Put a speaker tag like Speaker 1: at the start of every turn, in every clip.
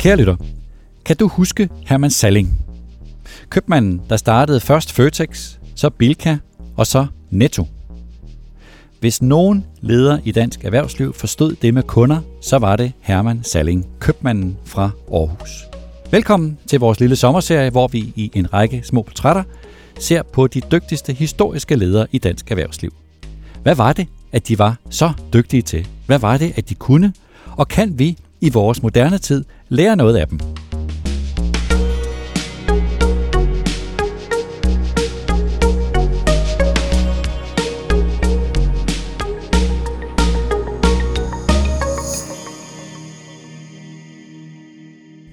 Speaker 1: Kære lytter, kan du huske Herman Salling? Købmanden, der startede først Føtex, så Bilka og så Netto. Hvis nogen leder i dansk erhvervsliv forstod det med kunder, så var det Herman Salling, købmanden fra Aarhus. Velkommen til vores lille sommerserie, hvor vi i en række små portrætter ser på de dygtigste historiske ledere i dansk erhvervsliv. Hvad var det, at de var så dygtige til? Hvad var det, at de kunne? Og kan vi i vores moderne tid lære noget af dem?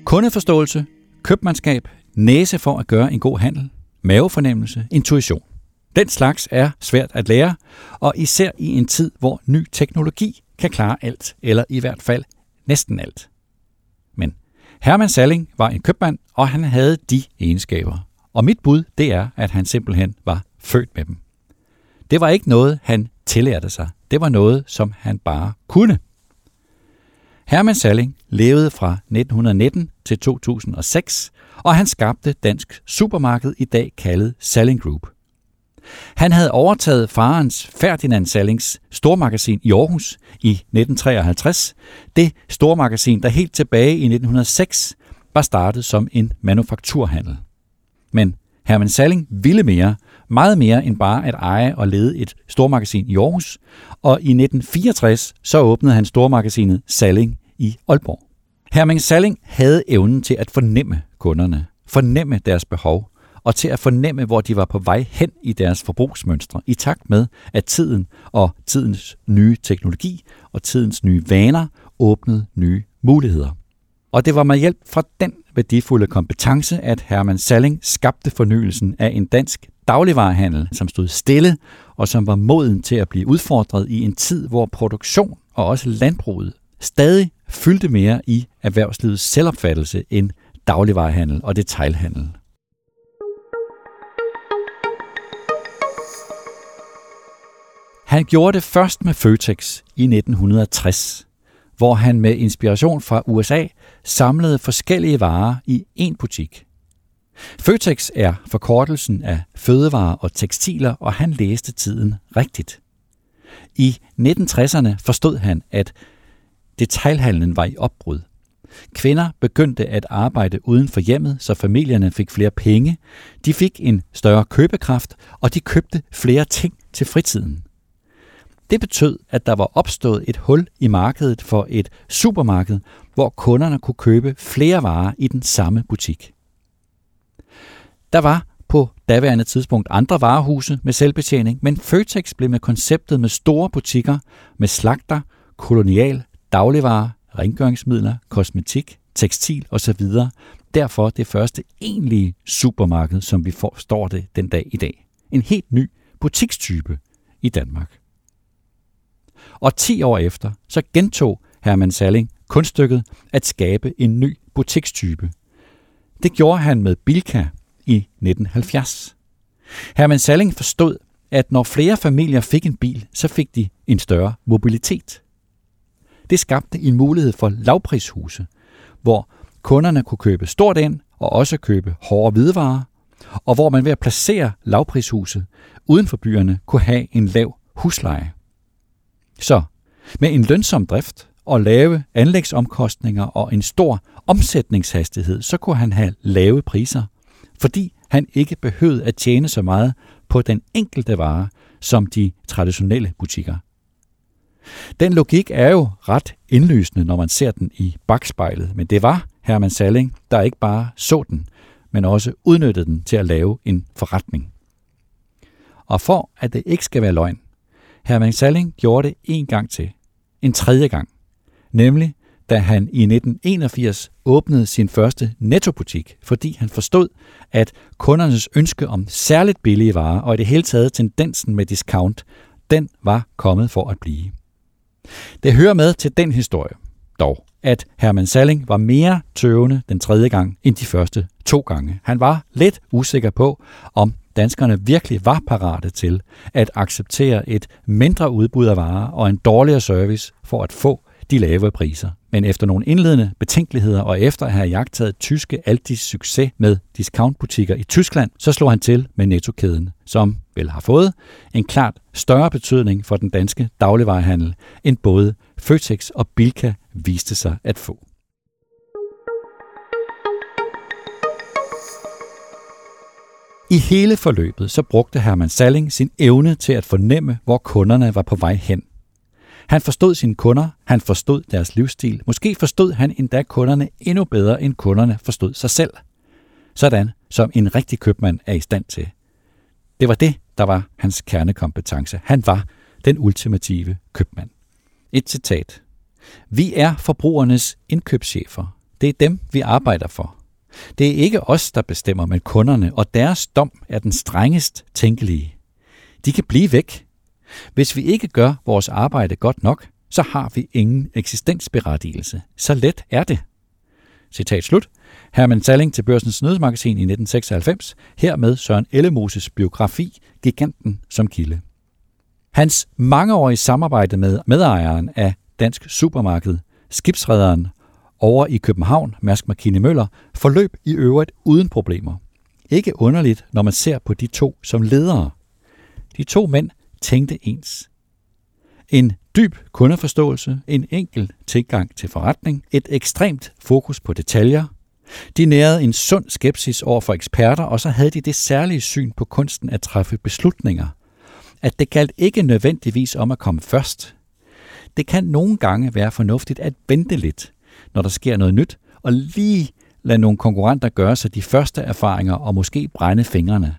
Speaker 1: Kundeforståelse, købmandskab, næse for at gøre en god handel, mavefornemmelse, intuition. Den slags er svært at lære, og især i en tid, hvor ny teknologi kan klare alt, eller i hvert fald næsten alt. Men Herman Salling var en købmand, og han havde de egenskaber. Og mit bud, det er, at han simpelthen var født med dem. Det var ikke noget, han tillærte sig. Det var noget, som han bare kunne. Herman Salling levede fra 1919 til 2006, og han skabte Dansk Supermarked i dag kaldet Salling Group. Han havde overtaget farens Ferdinand Sallings stormagasin i Aarhus i 1953. Det stormagasin, der helt tilbage i 1906 var startet som en manufakturhandel. Men Herman Salling ville mere, meget mere end bare at eje og lede et stormagasin i Aarhus, og i 1964 så åbnede han stormagasinet Salling i Aalborg. Herman Salling havde evnen til at fornemme kunderne, fornemme deres behov, og til at fornemme, hvor de var på vej hen i deres forbrugsmønstre, i takt med, at tiden og tidens nye teknologi og tidens nye vaner åbnede nye muligheder. Og det var med hjælp fra den værdifulde kompetence, at Herman Salling skabte fornyelsen af en dansk dagligvarehandel, som stod stille og som var moden til at blive udfordret i en tid, hvor produktion og også landbruget stadig fyldte mere i erhvervslivets selvopfattelse end dagligvarehandel og detailhandel. Han gjorde det først med Føtex i 1960, hvor han med inspiration fra USA samlede forskellige varer i én butik. Føtex er forkortelsen af fødevarer og tekstiler, og han læste tiden rigtigt. I 1960'erne forstod han, at detailhandlen var i opbrud. Kvinder begyndte at arbejde uden for hjemmet, så familierne fik flere penge, de fik en større købekraft, og de købte flere ting til fritiden. Det betød, at der var opstået et hul i markedet for et supermarked, hvor kunderne kunne købe flere varer i den samme butik. Der var på daværende tidspunkt andre varehuse med selvbetjening, men Føtex blev med konceptet med store butikker med slagter, kolonial, dagligvarer, rengøringsmidler, kosmetik, tekstil osv. Derfor det første egentlige supermarked, som vi forstår det den dag i dag. En helt ny butikstype i Danmark. Og 10 år efter, så gentog Herman Salling kunststykket at skabe en ny butikstype. Det gjorde han med Bilka i 1970. Herman Salling forstod, at når flere familier fik en bil, så fik de en større mobilitet. Det skabte en mulighed for lavprishuse, hvor kunderne kunne købe stort ind og også købe hårde hvidevarer, og hvor man ved at placere lavprishuset uden for byerne kunne have en lav husleje. Så med en lønsom drift og lave anlægsomkostninger og en stor omsætningshastighed, så kunne han have lave priser, fordi han ikke behøvede at tjene så meget på den enkelte vare som de traditionelle butikker. Den logik er jo ret indlysende, når man ser den i bagspejlet, men det var Herman Salling, der ikke bare så den, men også udnyttede den til at lave en forretning. Og for at det ikke skal være løgn, Herman Salling gjorde det en gang til. En tredje gang. Nemlig da han i 1981 åbnede sin første nettobutik, fordi han forstod, at kundernes ønske om særligt billige varer og i det hele taget tendensen med discount, den var kommet for at blive. Det hører med til den historie, dog, at Herman Salling var mere tøvende den tredje gang end de første to gange. Han var lidt usikker på, om danskerne virkelig var parate til at acceptere et mindre udbud af varer og en dårligere service for at få de lave priser. Men efter nogle indledende betænkeligheder og efter at have jagtet tyske Aldis succes med discountbutikker i Tyskland, så slog han til med Netto-kæden, som vel har fået en klart større betydning for den danske dagligvarehandel, end både Føtex og Bilka viste sig at få. I hele forløbet så brugte Hermann Salling sin evne til at fornemme, hvor kunderne var på vej hen. Han forstod sine kunder, han forstod deres livsstil. Måske forstod han endda kunderne endnu bedre, end kunderne forstod sig selv. Sådan som en rigtig købmand er i stand til. Det var det, der var hans kernekompetence. Han var den ultimative købmand. Et citat. Vi er forbrugernes indkøbschefer. Det er dem, vi arbejder for. Det er ikke os, der bestemmer, men kunderne, og deres dom er den strengest tænkelige. De kan blive væk. Hvis vi ikke gør vores arbejde godt nok, så har vi ingen eksistensberettigelse. Så let er det. Citat slut. Herman Salling til Børsens Nødsmagasin i 1996, hermed Søren Ellemoses biografi Giganten som kilde. Hans mangeårige samarbejde med medejeren af Dansk Supermarked, skibsrederen over i København, Mærsk Markine Møller, forløb i øvrigt uden problemer. Ikke underligt, når man ser på de to som ledere. De to mænd tænkte ens. En dyb kundeforståelse, en enkel tilgang til forretning, et ekstremt fokus på detaljer. De nærede en sund skepsis over for eksperter, og så havde de det særlige syn på kunsten at træffe beslutninger. At det galt ikke nødvendigvis om at komme først. Det kan nogle gange være fornuftigt at vente lidt, når der sker noget nyt, og lige lade nogle konkurrenter gøre sig de første erfaringer og måske brænde fingrene.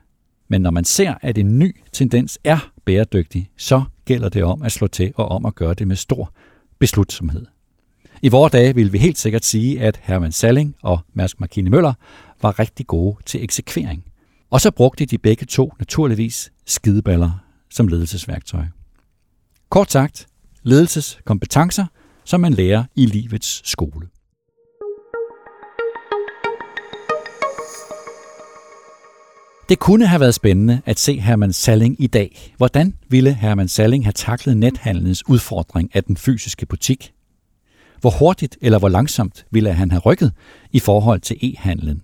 Speaker 1: Men når man ser, at en ny tendens er bæredygtig, så gælder det om at slå til og om at gøre det med stor beslutsomhed. I vores dage vil vi helt sikkert sige, at Hermann Salling og Mærsk Markine Møller var rigtig gode til eksekvering. Og så brugte de begge to naturligvis skideballer som ledelsesværktøj. Kort sagt, ledelseskompetencer, som man lærer i livets skole. Det kunne have været spændende at se Herman Salling i dag. Hvordan ville Herman Salling have taklet nethandelens udfordring af den fysiske butik? Hvor hurtigt eller hvor langsomt ville han have rykket i forhold til e-handlen?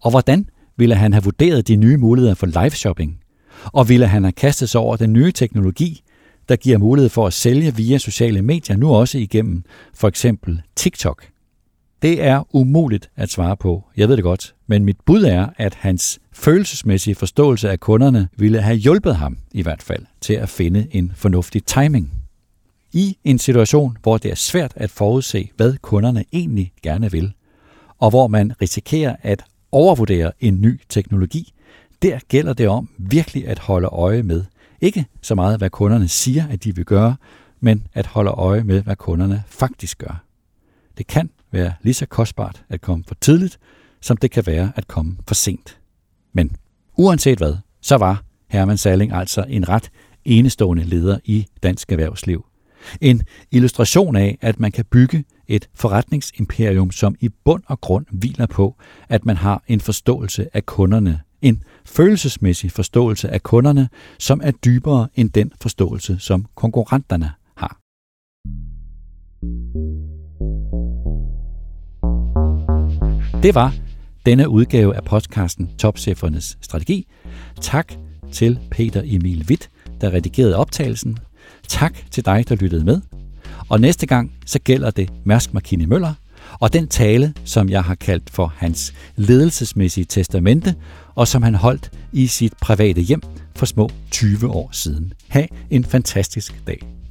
Speaker 1: Og hvordan ville han have vurderet de nye muligheder for live shopping? Og ville han have kastet sig over den nye teknologi, der giver mulighed for at sælge via sociale medier, nu også igennem for eksempel TikTok? Det er umuligt at svare på. Jeg ved det godt. Men mit bud er, at hans følelsesmæssige forståelse af kunderne ville have hjulpet ham i hvert fald til at finde en fornuftig timing. I en situation, hvor det er svært at forudse, hvad kunderne egentlig gerne vil, og hvor man risikerer at overvurdere en ny teknologi, der gælder det om virkelig at holde øje med. Ikke så meget, hvad kunderne siger, at de vil gøre, men at holde øje med, hvad kunderne faktisk gør. Det kan være lige så kostbart at komme for tidligt, som det kan være at komme for sent. Men uanset hvad, så var Herman Salling altså en ret enestående leder i dansk erhvervsliv. En illustration af, at man kan bygge et forretningsimperium, som i bund og grund hviler på, at man har en forståelse af kunderne. En følelsesmæssig forståelse af kunderne, som er dybere end den forståelse, som konkurrenterne har. Det var denne udgave af podcasten Topchefernes Strategi. Tak til Peter Emil Witt, der redigerede optagelsen. Tak til dig, der lyttede med. Og næste gang, så gælder det Mærsk Markine Møller, og den tale, som jeg har kaldt for hans ledelsesmæssige testamente, og som han holdt i sit private hjem for små 20 år siden. Ha' en fantastisk dag.